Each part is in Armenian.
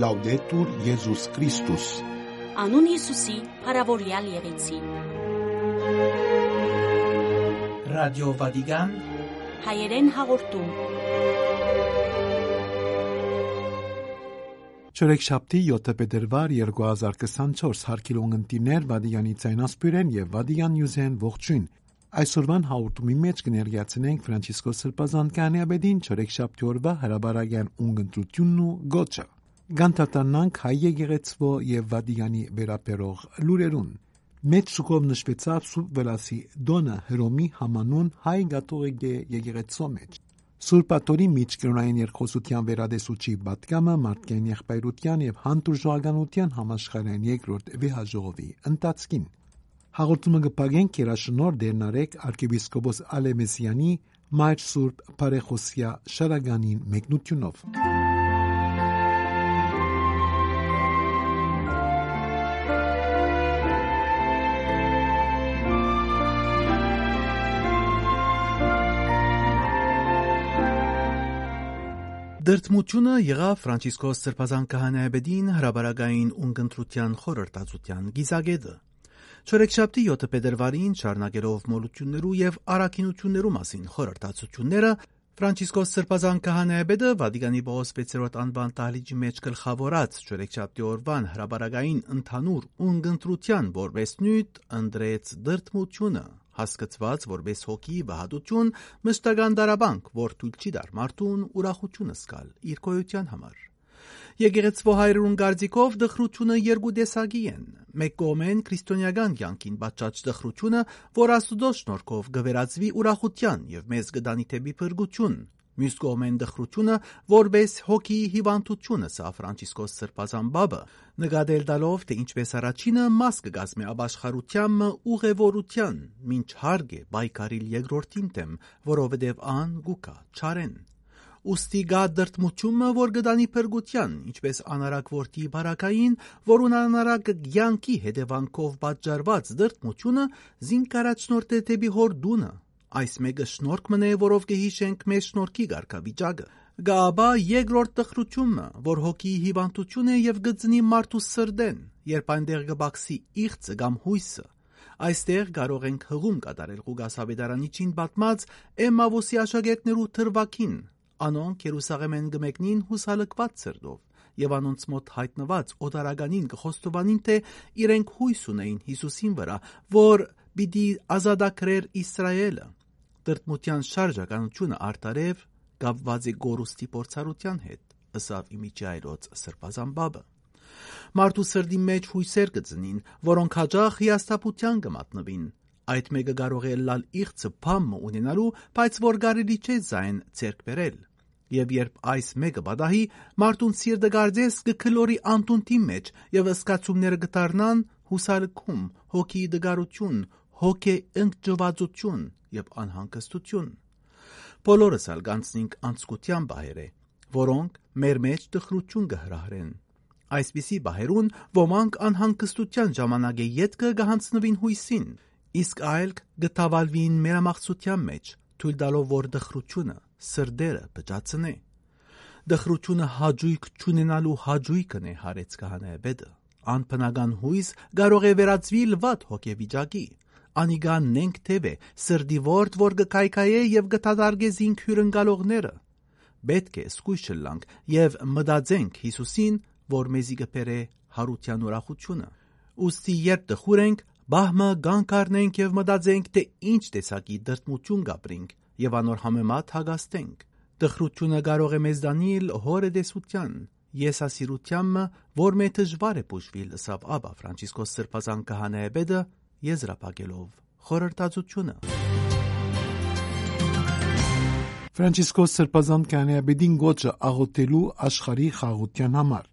Լաուդետուր Եզուս Քրիստոս Անուն Հիսուսի, հարավորյալ եղեցի։ Ռադիո Վատիկան Հայերեն հաղորդում։ Չորեքշաբթի 7 փետրվար 2024 հարկիլուն ընտիներ Վադիյանի ցայնասպյուրեն եւ Վադիյան Նյուզեն ողջույն Այսօրվան հաղորդումի մեջ կներկայացնենք Ֆրանցիսկոս Սրբազան կանեաբեդին չորեքշաբթի օրվա հրաբարագյան ունգընտրությունն ու գոչը։ Գանտատանանք հայ եկեղեցվո եւ Վադիյանի վերապերող լուրերուն։ Մեծ շուկով նշվեցավ Սուրբ Վրասի Դոնը Հռոմի համանուն հայ գաթողիկ եկեղեցու մեջ։ Սուրբ Աթորի միջկրոնային երկխոսության վերադեսուչի պատգամը մարդկային եղբայրության եւ հանդուրժողականության համաշխարհային երկրորդ վեհաժողովի ընթացքին Հաղորդումը կպագենք երաշնոր դերնարեկ arczepiskopos Ալեմեսյանի Մայր Սուրբ Բարեխոսիա շարագանին մեկնությունով։ Դրդմությունը եղավ Ֆրանցիսկոս Սրբազան քահանայաբեդին հրաբարագային ունկնդրության խորհրդածության գիզագետը։ Չորեքշաբթի 7 փետրվարին շարունակելով մոլություններու եւ առաքինություններու մասին խորհրդածությունները Ֆրանցիսկոս Սրբազան քահանայաբեդը Վատիկանի Պողոս 6-րդ անվան տահլիճի մեջ գլխավորած չորեքշաբթի օրվան հրաբարագային ընդհանուր ունգընտրության որպես նույն ընդրեց դրդմությունը հասկացված որպես հոգի վհատություն մշտական դարաբանք, որ թույլ չի դար մարդուն ուրախությունը սկալ իր կոյության համար։ Եկեղեցվո հայրուն գարձիկով դխրությունը երկու տեսակի են։ Մեկ կողմեն քրիստոնեական կյանքին պատճաճ դխրությունը, որ Աստուծո շնորհքով գվերածվի ուրախության եւ մեզ գդանի թեպի փրկություն, Մյուս կողմեն դխրությունը, որպես հոգի հիվանդությունը սա Ֆրանցիսկոս Սրբազան Բաբը նկատել տալով, թե ինչպես առաջինը մաս կգազմի աբաշխարությանը ուղևորության, ինչ հարգ է բայկարիլ երկրորդին դեմ, որովհետև ան գուկա չարեն ուստի գա դրտմությունը, որ գտանի փրկության, ինչպես անարակ որդի բարակային, որուն անարակ գյանքի հետևանքով պատճառված դրտմությունը զինքարաճնորդ է դեպի հորդունը, Այս մեկը շնորհք մնե, որով կհիշենք մեր շնորհքի ղարքավիճակը։ Գաբա երկրորդ տխրությունը, որ հոգի հիվանդություն է եւ գծնի մարդու սրդեն, երբ այնտեղ կբացի իղծը կամ հույսը։ Այստեղ կարող ենք հղում կատարել Ղուգասավետարանիչին պատմած Էմավոսի աշակերտներու թրվակին։ Անոնք Երուսաղեմեն գմեկնին հուսալքված սրդով եւ անոնց մոտ հայտնված օտարականին կխոստովանին թե իրենք հույս ունեին Հիսուսին վրա, որ պիտի ազատագրեր Իսրայելը տրտմության շարժականությունը արտարև կապված է գորուստի փորձառության հետ, ըսավ իմիջայրոց սրբազան բաբը։ Մարդու սրդի մեջ հույսեր կծնին, որոնք հաջող հիաստապության կմատնվին։ Այդ մեկը կարող է լալ իղծը փամը ունենալու, բայց որ կարելի չէ զայն ցերկ բերել։ Եվ երբ այս մեկը բադահի, մարդուն սիրտը գարձես կքլորի անտունտի մեջ եւ ըսկացումները կդառնան հուսալքում, հոգի դգարություն, հոգե ընկճվածություն եւ անհանգստություն։ Բոլորս ալ գանցնենք անցկության բահերը, որոնք մեր մեջ տխրություն կհրահրեն։ Այսպիսի բահերուն ոմանք անհանգստության ժամանակ է յետքը կհանցնվին հույսին, իսկ այլ կտավալվին մերամաղցության մեջ, թույլ տալով որ դխրությունը սրդերը բճացնե։ Դխրությունը հաջույք չունենալու հաջույքն է հարեց կահանայաբեդը։ Անփնական հույս կարող է վերածվի լվատ հոգեվիճակի, անիգան նենք թև է, սրդի որդ, որ գկայքայե և գտադարգեզինք հյուրընկալողները։ Պետք է սկույս չլանք և մտածենք Հիսուսին, որ մեզի գբերե հարության ուրախությունը։ Ոստի երբ դխուր ենք, բահմը գանք առնենք և մտածենք, թե ինչ տեսակի դրտմություն գապրինք և անոր համեմատ հագաստենք։ Դխրությունը կարող է մեզ դանիլ հորը դեսության, եսասիրությամը, որ մե դժվար է բուժվել, սավ ապա Ֆրանցիսկոս Սրբազան կահանայեբեդը եզրափակելով խորհրդածությունը։ Ֆրանցիսկոս Սրբազան կանեաբեդին գոչը աղոթելու աշխարհի խաղաղության համար։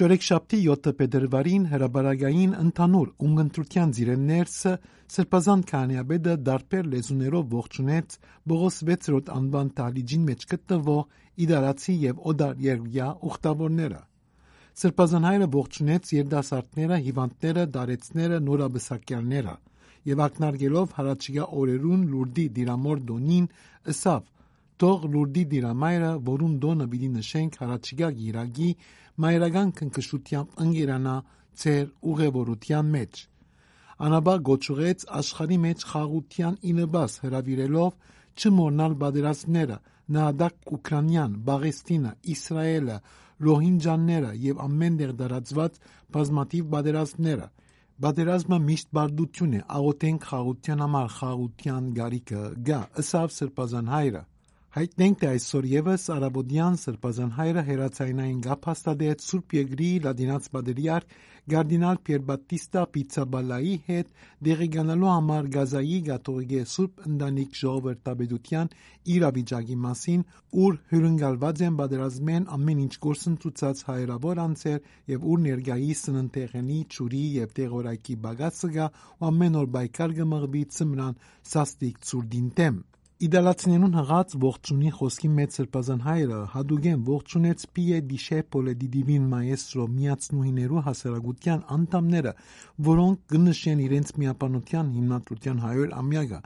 Ճորեքշաբթի 7 փետրվարին հրաբարագային ընդհանուր ունգընտրության ծիրեններսը Սրբազան կանեաբեդը դարբեր լեզուներով ողջունեց Բողոս 6-րդ անվան տալիջին մեջ գտնվող իդարացի եւ օդար երգյա ուխտավորները։ Սրբազան հայրը ողջունեց երդասարտները, հիվանդները, դարեցները, նորաբսակյալները եւ ակնարկելով հարաճիգա օրերուն լուրդի դիրամոր դոնին ըսավ Թող լուրդի դիրամայրը, որուն դոնը պիտի նշենք հարաճիգա գիրագի մայրական քնքշությամբ ընկերանա ծեր ուղևորության մեջ։ Անաբա գոչուեց աշխարի մեջ խաղության ինыбաս հրավիրելով չմոռնալ պատերազմները Նահադակ Ուկրաինան, Բաղեստինը, Իսրայելը, Ռոհինջաները եւ ամենտեղ դարածված բազմաթիվ պատերազմները։ Պատերազմը միշտ բարդություն է, աղոթենք խաղության համար, խաղության գարիկը գա, ըսավ սրբազան հայրը։ Հայտնենք, թե այսօր եւս Արաբոդյան սրբազան հայրը հերացայնային գապ հաստատեց Սուրբ Եգրի լադինաց պատերիարք Գարդինալ Պիերբատիստա Պիցաբալայի հետ դեղիգանալու համար Գազայի Գաթողիկե Սուրբ Ընտանիք ժողովրդաբեդության իրավիճակի մասին, ուր հյուրընկալված են պատերազմեն ամեն ինչ գործընթացած հայրավոր անձեր եւ ուր ներգայի սննդեղենի, ճուրի եւ տեղորայքի բագացը գա ու ամեն օր բայկար կմղվի ծմրան սաստիկ ծուրդին դեմ։ Իդալացիներուն հղած ողջունի խոսքի մեծ սրբազան հայրը հադուգեն ողջունեց Պիե Դիշեպոլե Դիդիվին Մայեստրո միացնուհիներու հասարակության անդամները, որոնք կնշեն իրենց միապանության հիմնադրության 100 ամյակը,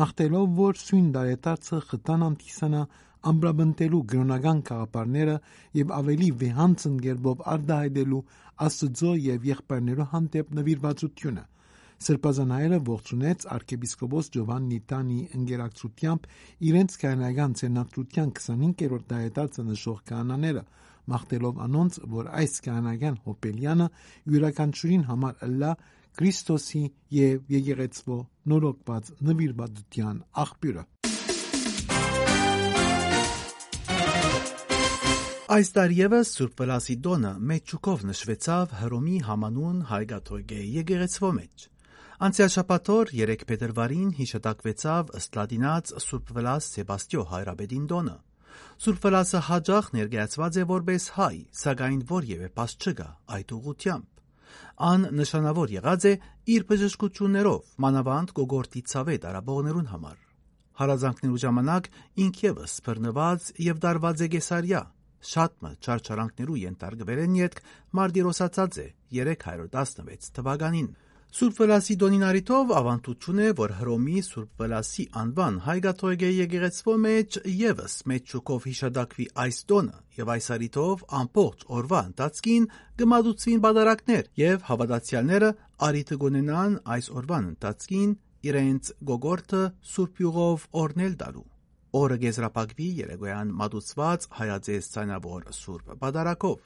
մաղթելով, որ սույն դարետարցը խտան անտիսանա ամբրաբնտելու գրոնական կաղապարները եւ ավելի վեհանցն գերբով արդահայտելու Աստծո եւ եղբայրներու հանդեպ նվիրվածությունը։ Սրբազանայերը ողջունեց arczepiskopos Giovanni Tani ընկերակցությամբ իրենց կանայական ցենատրության 25-րդ դայետացը նշող կանաները մաղթելով անոնց, որ այս կանայական հոպելյանը յուրաքանչյուրին համար ըլլա Քրիստոսի եւ եկեղեցվո նորոգված նվիրվածության աղբյուրը։ Այս տարի եւս Սուրբ Վլասի դոնը մեծ ճուկով նշվեցավ Հռոմի համանուն Հայգաթոյգե եկեղեցվո մեջ։ Անցյալ շաբաթօր 3 փետրվարին հիշատակվեցավ ըստ լատինաց Սուրբ Վլաս Սեբաստիո հայրաբեդին դոնը։ Սուրբ Վլասը հաջող ներկայացված է որպես հայ, սակայն որևէ պաս չկա այդ ուղությամբ։ Ան նշանավոր եղած է իր բժշկություններով, մանավանդ գողորտի ցավե տարաբողներուն համար։ Հարազանքներու ժամանակ ինք եւս բռնված եւ դարված է Գեսարիա, շատմը չարչարանքներու ենթարկվել են յետք Մարտիրոսացած է 316 թվականին։ Սուրբ Վելասիդոնին առիթով ավանդություն է, որ Հռոմի Սուրբ Վելասի անվան հայ գաթողիկե եկեղեցվո մեջ եւս մեծ շուկով հիշադակվի այս տոնը եւ այս առիթով ամբողջ օրվա ընթացքին գմադուցին բادرակներ եւ հավատացյալները առիթը գոնենան այս օրվան ընթացքին իրենց գողորթը Սուրբ յուղով օրնել դալու։ Օրը գեզրապակվի երեգոյան մատուցված հայաձեզ ցանավոր Սուրբ բادرակով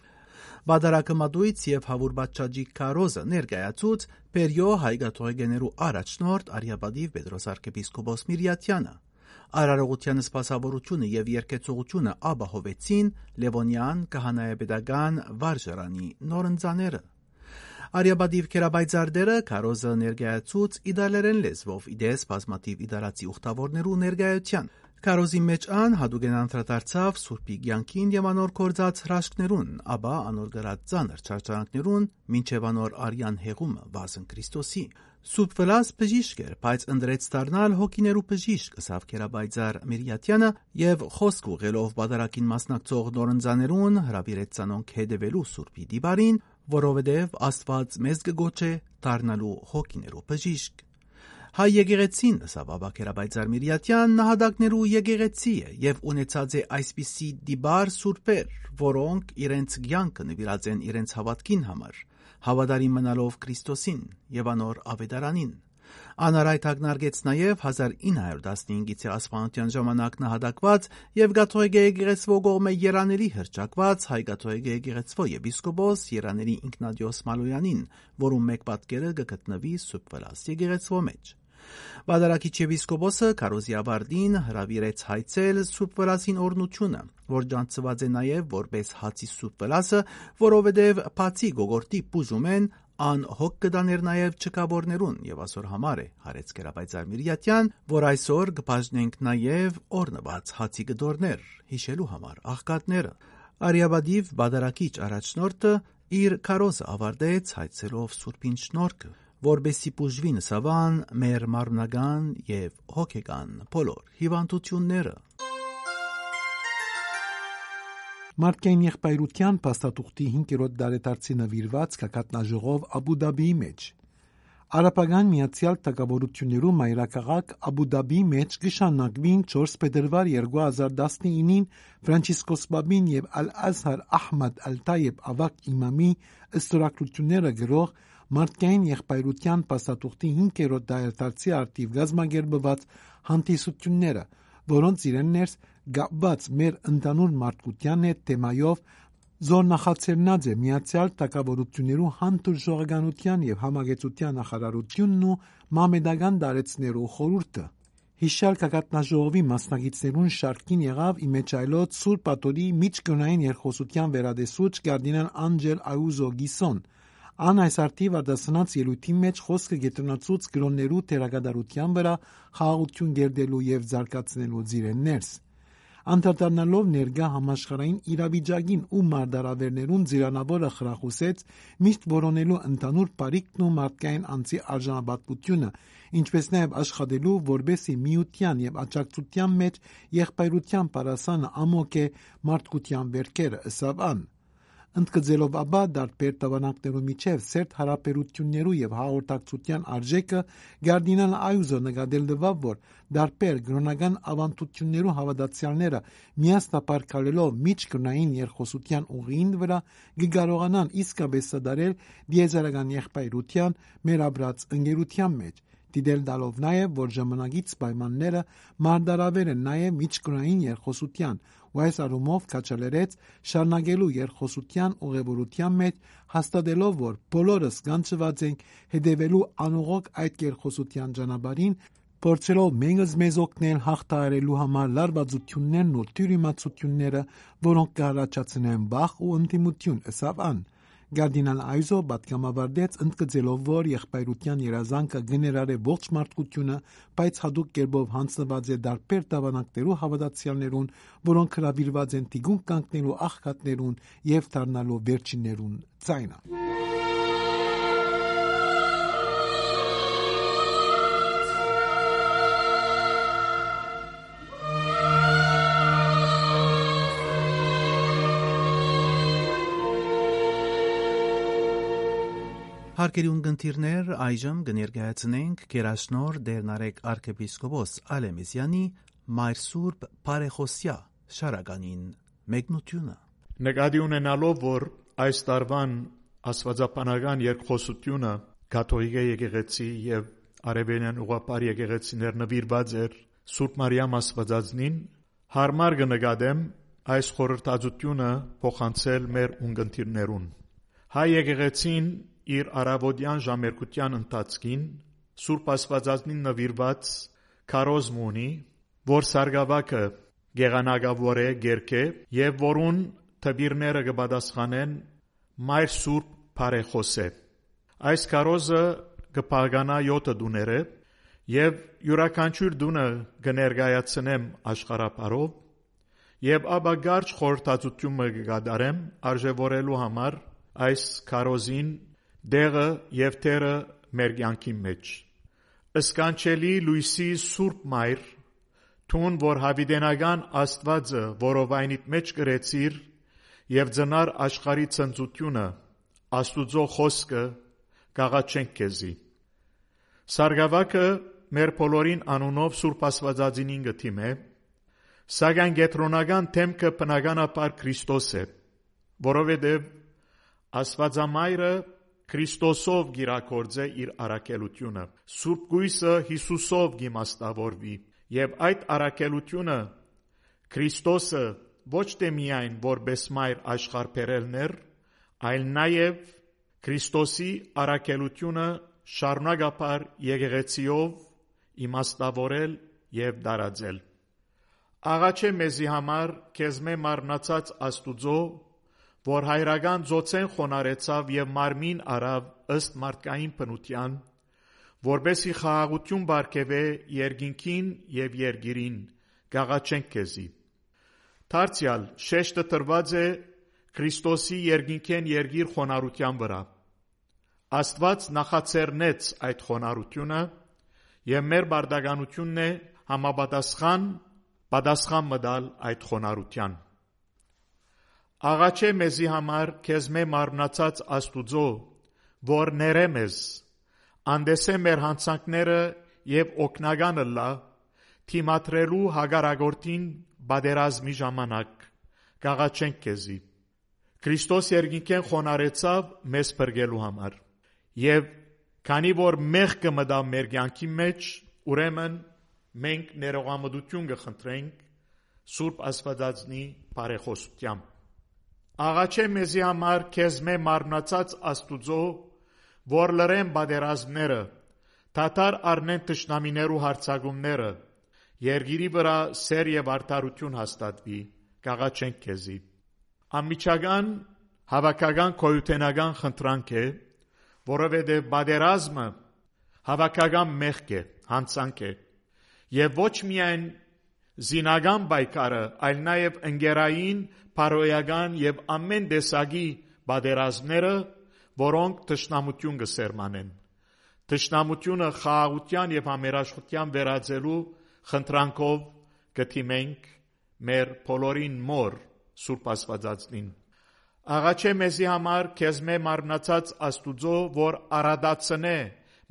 Վադարակը մատույց եւ հավուրբաչաջի կարոզը ներկայացուց Պերյո հայգաթողեներու առաջնորդ Արիաբադիվ Պետրոս arczepiskopos Միրյատյանը։ Արարողության սպասավորությունը եւ երկեցողությունը ապահովեցին Լևոնյան կահանայապետական վարժարանի նորընծաները։ Արիաբադիվ կերաբայցարդերը կարոզը ներկայացուց իդալերեն լեզվով իդես բազմատիվ իդալացի ուխտավորներու ներկայության։ Քարոզի մեջ ան հադուգեն անդրադարձավ Սուրբի Գյանքին եւ անոր կորցած հրաշքներուն, ապա անոր գրած ցաներ չարչարանքներուն, ինչեւ անոր արյան հեղումը վազն Քրիստոսի։ Սուրբ Վլաս բժիշկ էր, բայց ընդրեց դառնալ հոգիներու բժիշկ ասավ Կերաբայցար Միրյատյանը եւ խոսք ուղելով բادرակին մասնակցող նորընձաներուն հրավիրեց ցանոնք հետևելու Սուրբի դիբարին, որովհետեւ Աստված մեզ կգոչե դառնալու հոգիներու բժիշկ։ Հայ եկեղեցին Սավաբակերաբայցար Միրյատյան նահատակներու եկեղեցի է եւ ունեցած է այսպիսի դիբար սուրբեր, որոնք իրենց ցանկը նվիրած են իրենց հավատքին համար, հավատարիմ մնալով Քրիստոսին եւ անոր ավետարանին։ Անարայտ ակնարկեց նաև 1915-ից ասպանության ժամանակ նահատակված եւ Գաթողիկե եկեղեցվո կողմէ Երաների հրճակված հայ Գաթողիկե եկեղեցվո եպիսկոպոս Երաների Ինքնադիոս Մալոյանին, որում մեկ պատկերը կգտնվի Սուրբ Վլաս եկեղեցվո մեջ։ Վադարակիչ եպիսկոպոսը Կարոզիավարդին հրավիրեց հայցել Սուրբ Վրասին օրնությունը, որ ճանցված է նաև որպես հացի Սուրբ Վրասը, որովհետև բացի գողորտի բուժում են անհոգ կդաներ նաև չկաբորներուն եւ այսօր համար է հարեց Գերապայծար Միրյատյան, որ այսօր կբաժնենք նաև օրնված հացի գդորներ հիշելու համար աղքատները։ Արիաբադիվ բադարակիչ առաջնորդը իր կարոզը ավարտեց հայցելով Սուրբին շնորհքը որբեսի բուժվի նսավան մեր մարմնական եւ հոգեկան բոլոր հիվանդությունները։ Մարկային եղբայրության փաստաթուղթի 5-րդ դարետարցի նվիրված կակատնաժողով Աբու Դաբիի մեջ Արաբական Միացյալ Թագավորություններու մայրաքաղաք Աբու Դաբի մեջ կշանակվին 4 փետրվար 2019-ին Ֆրանցիսկոս Բաբին եւ Ալ-Ազհար Ահմադ Ալ-Թայեբ ավակ իմամի ըստորակրությունները գրող մարդկային եղբայրության փաստաթուղթի 5-րդ դայրդարձի արտիվ գազմագերբված հանդիսությունները, որոնց իրեններս գապված մեր ընդանուր մարդկության հետ թեմայով զորնախացերնած է Միացյալ Թագավորություններու հանդուրժողականության եւ համագեցության նախարարությունն ու մամեդական դարեցներու խորհուրդը։ Հիշյալ կակատնաժողովի մասնակիցներուն շարքին եղավ իմեջայլոց Սուրբ Ատորի միջկրոնային երկխոսության վերադեսուչ կարդինալ Անջել Այուզո Գիսոն, Ան այս արդիվ արդասնած ելույթի մեջ խոսքը գետրոնացուց գրոններու թերագադարության վրա խաղաղություն գերդելու եւ զարգացնելու ձիրեններս անդրադառնալով ներկա համաշխարհային իրավիճակին ու մարդարավերներուն ձիրանավորը խրախուսեց միշտ որոնելու ընդանուր բարիքն ու մարդկային անձի արժանապատվությունը, ինչպես նաև աշխատելու որբեսի միության եւ աջակցության մեջ եղբայրության պարասանը ամոք է մարդկության վերքերը ըսավ ան ընդգծելով ապա դարբեր տվանակներու միջև սերտ հարաբերություններու եւ հաղորդակցության արժեքը Գարդինալ Այուզո նկատել դվավ, որ դարբեր գրոնական ավանդություններու հավատացյալները միասնապար քալելով միջկրոնային երկխոսության ուղին վրա կկարողանան իսկապես սադարել դիեզերական եղբայրության մեր ապրած ընկերության մեջ դիտել տալով նաև, որ ժամանակից պայմանները մարդարավեր են նաև միջկրոնային երկխոսության ու այս առումով քաչալերեց շարունակելու երկխոսության ուղևորության մեջ հաստատելով, որ բոլորս կանչված ենք հետևելու անողոք այդ երկխոսության ճանապարհին, փորձելով մեզս մեզ օգնել հաղթահարելու համար լարվածություններն ու թյուրիմացությունները, որոնք կհառաջացնեն բախ ու ընդդիմություն, ըսավ ան Գարդինալ Այզո պատգամավարդեց ընդգծելով, որ եղբայրության երազանքը գներար է ողջ մարդկությունը, բայց հadoop կերպով հանձնված է դարբեր տավանակներու հավատացյալներուն, որոնք հրավիրված են տիգուն կանգնելու աղքատներուն եւ դառնալու վերջիններուն ցայնը։ Հարկերի ունգընտիրներ այժմ կներկայացնենք Գերաշնոր Դերնարեկ arczepiskopos Ալեմիսյանի Մայր Սուրբ Բարեխոսյա շարականին մեկնությունը Նկատի ունենալով որ այս տարվան աստվածապանական երկխոսությունը կաթողիկե եկեղեցի եւ արևելյան ուղապար եկեղեցիներ նվիրված էր Սուրբ Մարիամ Աստվածածնին հարմար կնկատեմ այս խորհրդածությունը փոխանցել մեր ունգընտիրներուն հայ եկեղեցին իր արաբոդյան ժամերկության ընթացքին Սուրբ Աստվածածնին նվիրված քարոզմ ունի, որ սարգավակը գեղանակավոր է գերքե եւ որուն թբիրները կպատասխանեն Մայր Սուրբ Փարեխոսե։ Այս քարոզը կփագանա 7 դուները եւ յուրաքանչյուր դունը կներկայացնեմ աշխարհապարով եւ ապա գարջ խորհրդածությունը կգադարեմ արժևորելու համար այս քարոզին դեղը եւ թերը մեր կյանքի մեջ Իսկանչելի Լուիսի Սուրբ Մայր Թուն որ հավիդենական Աստվածը որովայնիդ մեջ գրեցիր եւ ծնար աշխարի ցնծությունը Աստուծո խոսքը գաղաչենք քեզի Սարգավակը մեր բոլորին անունով Սուրբ Աստվածածինին գտիմ է. Սակայն գետրոնական թեմքը բնականաբար Քրիստոս է որովհետեւ Աստվածամայրը Քրիստոսով գիրակորձե իր արակելությունը։ Սուրբ Գույսը Հիսուսով գիմաստավորվի եւ այդ արակելությունը Քրիստոսը ոչ թե միայն որպես մայր աշխարհբերելներ, այլ նաեւ Քրիստոսի արակելությունը շարունակապար եկեղեցիով իմաստավորել եւ դարաձել։ Աղաչե մեզի համար քեզմե մարնացած Աստուծո որ հայրական ծոցեն խոնարեցավ եւ մարմին արավ ըստ մարդկային բնության, որբեսի խաղաղություն բարգեւե երկինքին եւ երգիրին, գաղաչենք քեզի։ Դարձյալ շեշտը տրված է Քրիստոսի երկինքեն երգիր խոնարհության վրա։ Աստված նախաձեռնեց այդ խոնարհությունը եւ մեր բարդականությունն է համապատասխան պատասխան մտալ այդ խոնարհության։ Աղաչե մեզի համար քեզ մե մարմնացած Աստուծո, որ ներեմ ես, անդեսե մեր հանցանքները եւ օկնագանը լա, թիմատրելու հագարագորտին բادرազմի ժամանակ, գաղաչենք քեզի։ Քրիստոս երկինքեն խոնարեցավ մեզ բրգելու համար։ Եվ քանի որ մեղքը մտա մեր կյանքի մեջ, ուրեմն մենք ներողամտություն կխնդրենք Սուրբ Աստվածածնի բարեխոսությամբ։ Աղաչե մեզի համար քեզ մե մարմնացած Աստուծո, որ լրեն բادرազմները, թաթար արնեն ճշնամիներու հարցագումները, երգիրի վրա սեր եւ արդարություն հաստատվի, գաղաչենք քեզի։ Անմիջական հավաքական կոյութենական խնդրանք է, որովհետեւ բادرազմը հավաքական մեղք է, հանցանք է։ Եվ ոչ միայն զինական պայքարը, այլ նաև ընկերային, բարոյական եւ ամեն տեսակի բادرազմները, որոնք ճշնամություն կսերմանեն։ Ճշնամությունը խաղաղության եւ համերաշխության վերածելու խնդրանքով գտիմենք մեր բոլորին մոր Սուրբ Աստվածածին։ Աղաչե մեզի համար քեզ մե մարնացած Աստուծո, որ արադացնե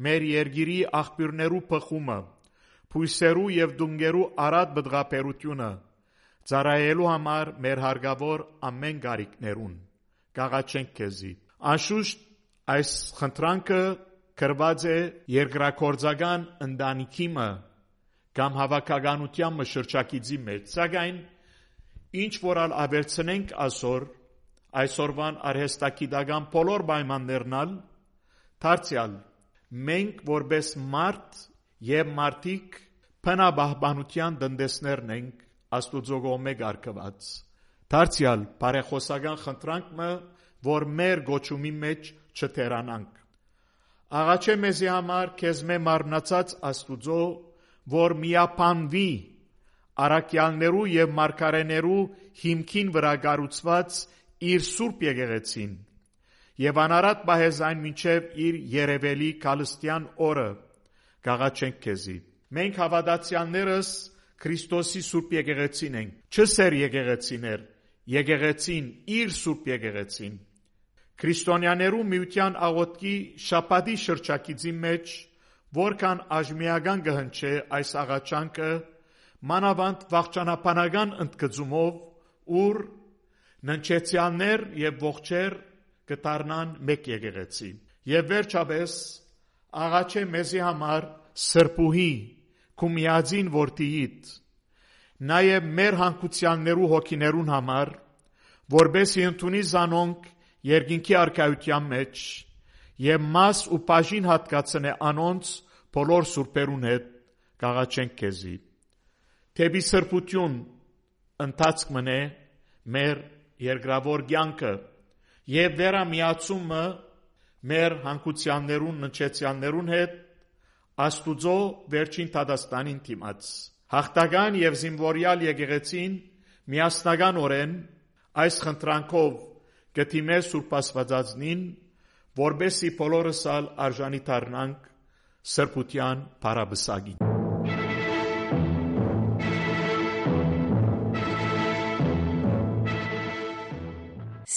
մեր երգիրի աղբյուրներու փխումը փույսերու եւ դունգերու արad բդղապերությունը, ծառայելու համար մեր հարգավոր ամեն գարիկներուն։ Կաղաչենք քեզի։ Անշուշտ այս խնդրանքը գրված է երկրակորձական ընտանիքիմը կամ հավաքականության մշրջակիցի մեջ սակայն ինչ որալ ավերցնենք այսօր այսօրվան արհեստագիտական բոլոր պայմաններնալ դարձյալ մենք որպես մարդ եւ մարդիկ փնաբահբանության դնդեսներն ենք աստուծո գոմե գարկված դարձյալ բարեխոսական խնդրանքը որ մեր գոչումի մեջ չթերանանք Աղաչե մեզի համար քեզ մե մարմնացած Աստուծո, որ միապանվի արաքյալներու եւ մարգարեներու հիմքին վրա գառուցված իր սուրբ եկեղեցին եւ անարատ բահեզայն մինչեւ իր երևելի կալստյան օրը գաղաչենք քեզի մենք հավատացյալներս Քրիստոսի սուրբ եկեղեցին ենք չսեր եկեղեցիներ եկեղեցին իր սուրբ եկեղեցին Քրիստոնյաներու միության աղոթքի շապատի շրջակիցի մեջ որքան աժմիական կհնչե այս աղաչանքը մանավանդ վաղճանապանական ընդգծումով ուր ննչեցյաններ եւ ողջեր կդառնան մեկ եկեղեցի եւ վերջապես աղաչե մեզի համար սրբուհի կումիածին որդիիդ նաեւ մեր հանկուցյաններու հոգիներուն համար որբեսի ընդունի զանոնք երկինքի արքայության մեջ եւ մաս ու բաժին հատկացնե անոնց բոլոր սուրբերուն հետ գաղաչենք քեզի թեպի սրբություն ընթացք մնե մեր երկրավոր կյանքը եւ վերամիացումը մեր հանկությաններուն նչեցյաններուն հետ աստուծո վերջին տադաստանին թիմած հաղթական եւ զինվորյալ եկեղեցին միասնական օրեն այս խնդրանքով գտիմե Սուրբ Աստվածածնին, որբեսի բոլորս արժանի դառնանք սրբության բարաբսագին։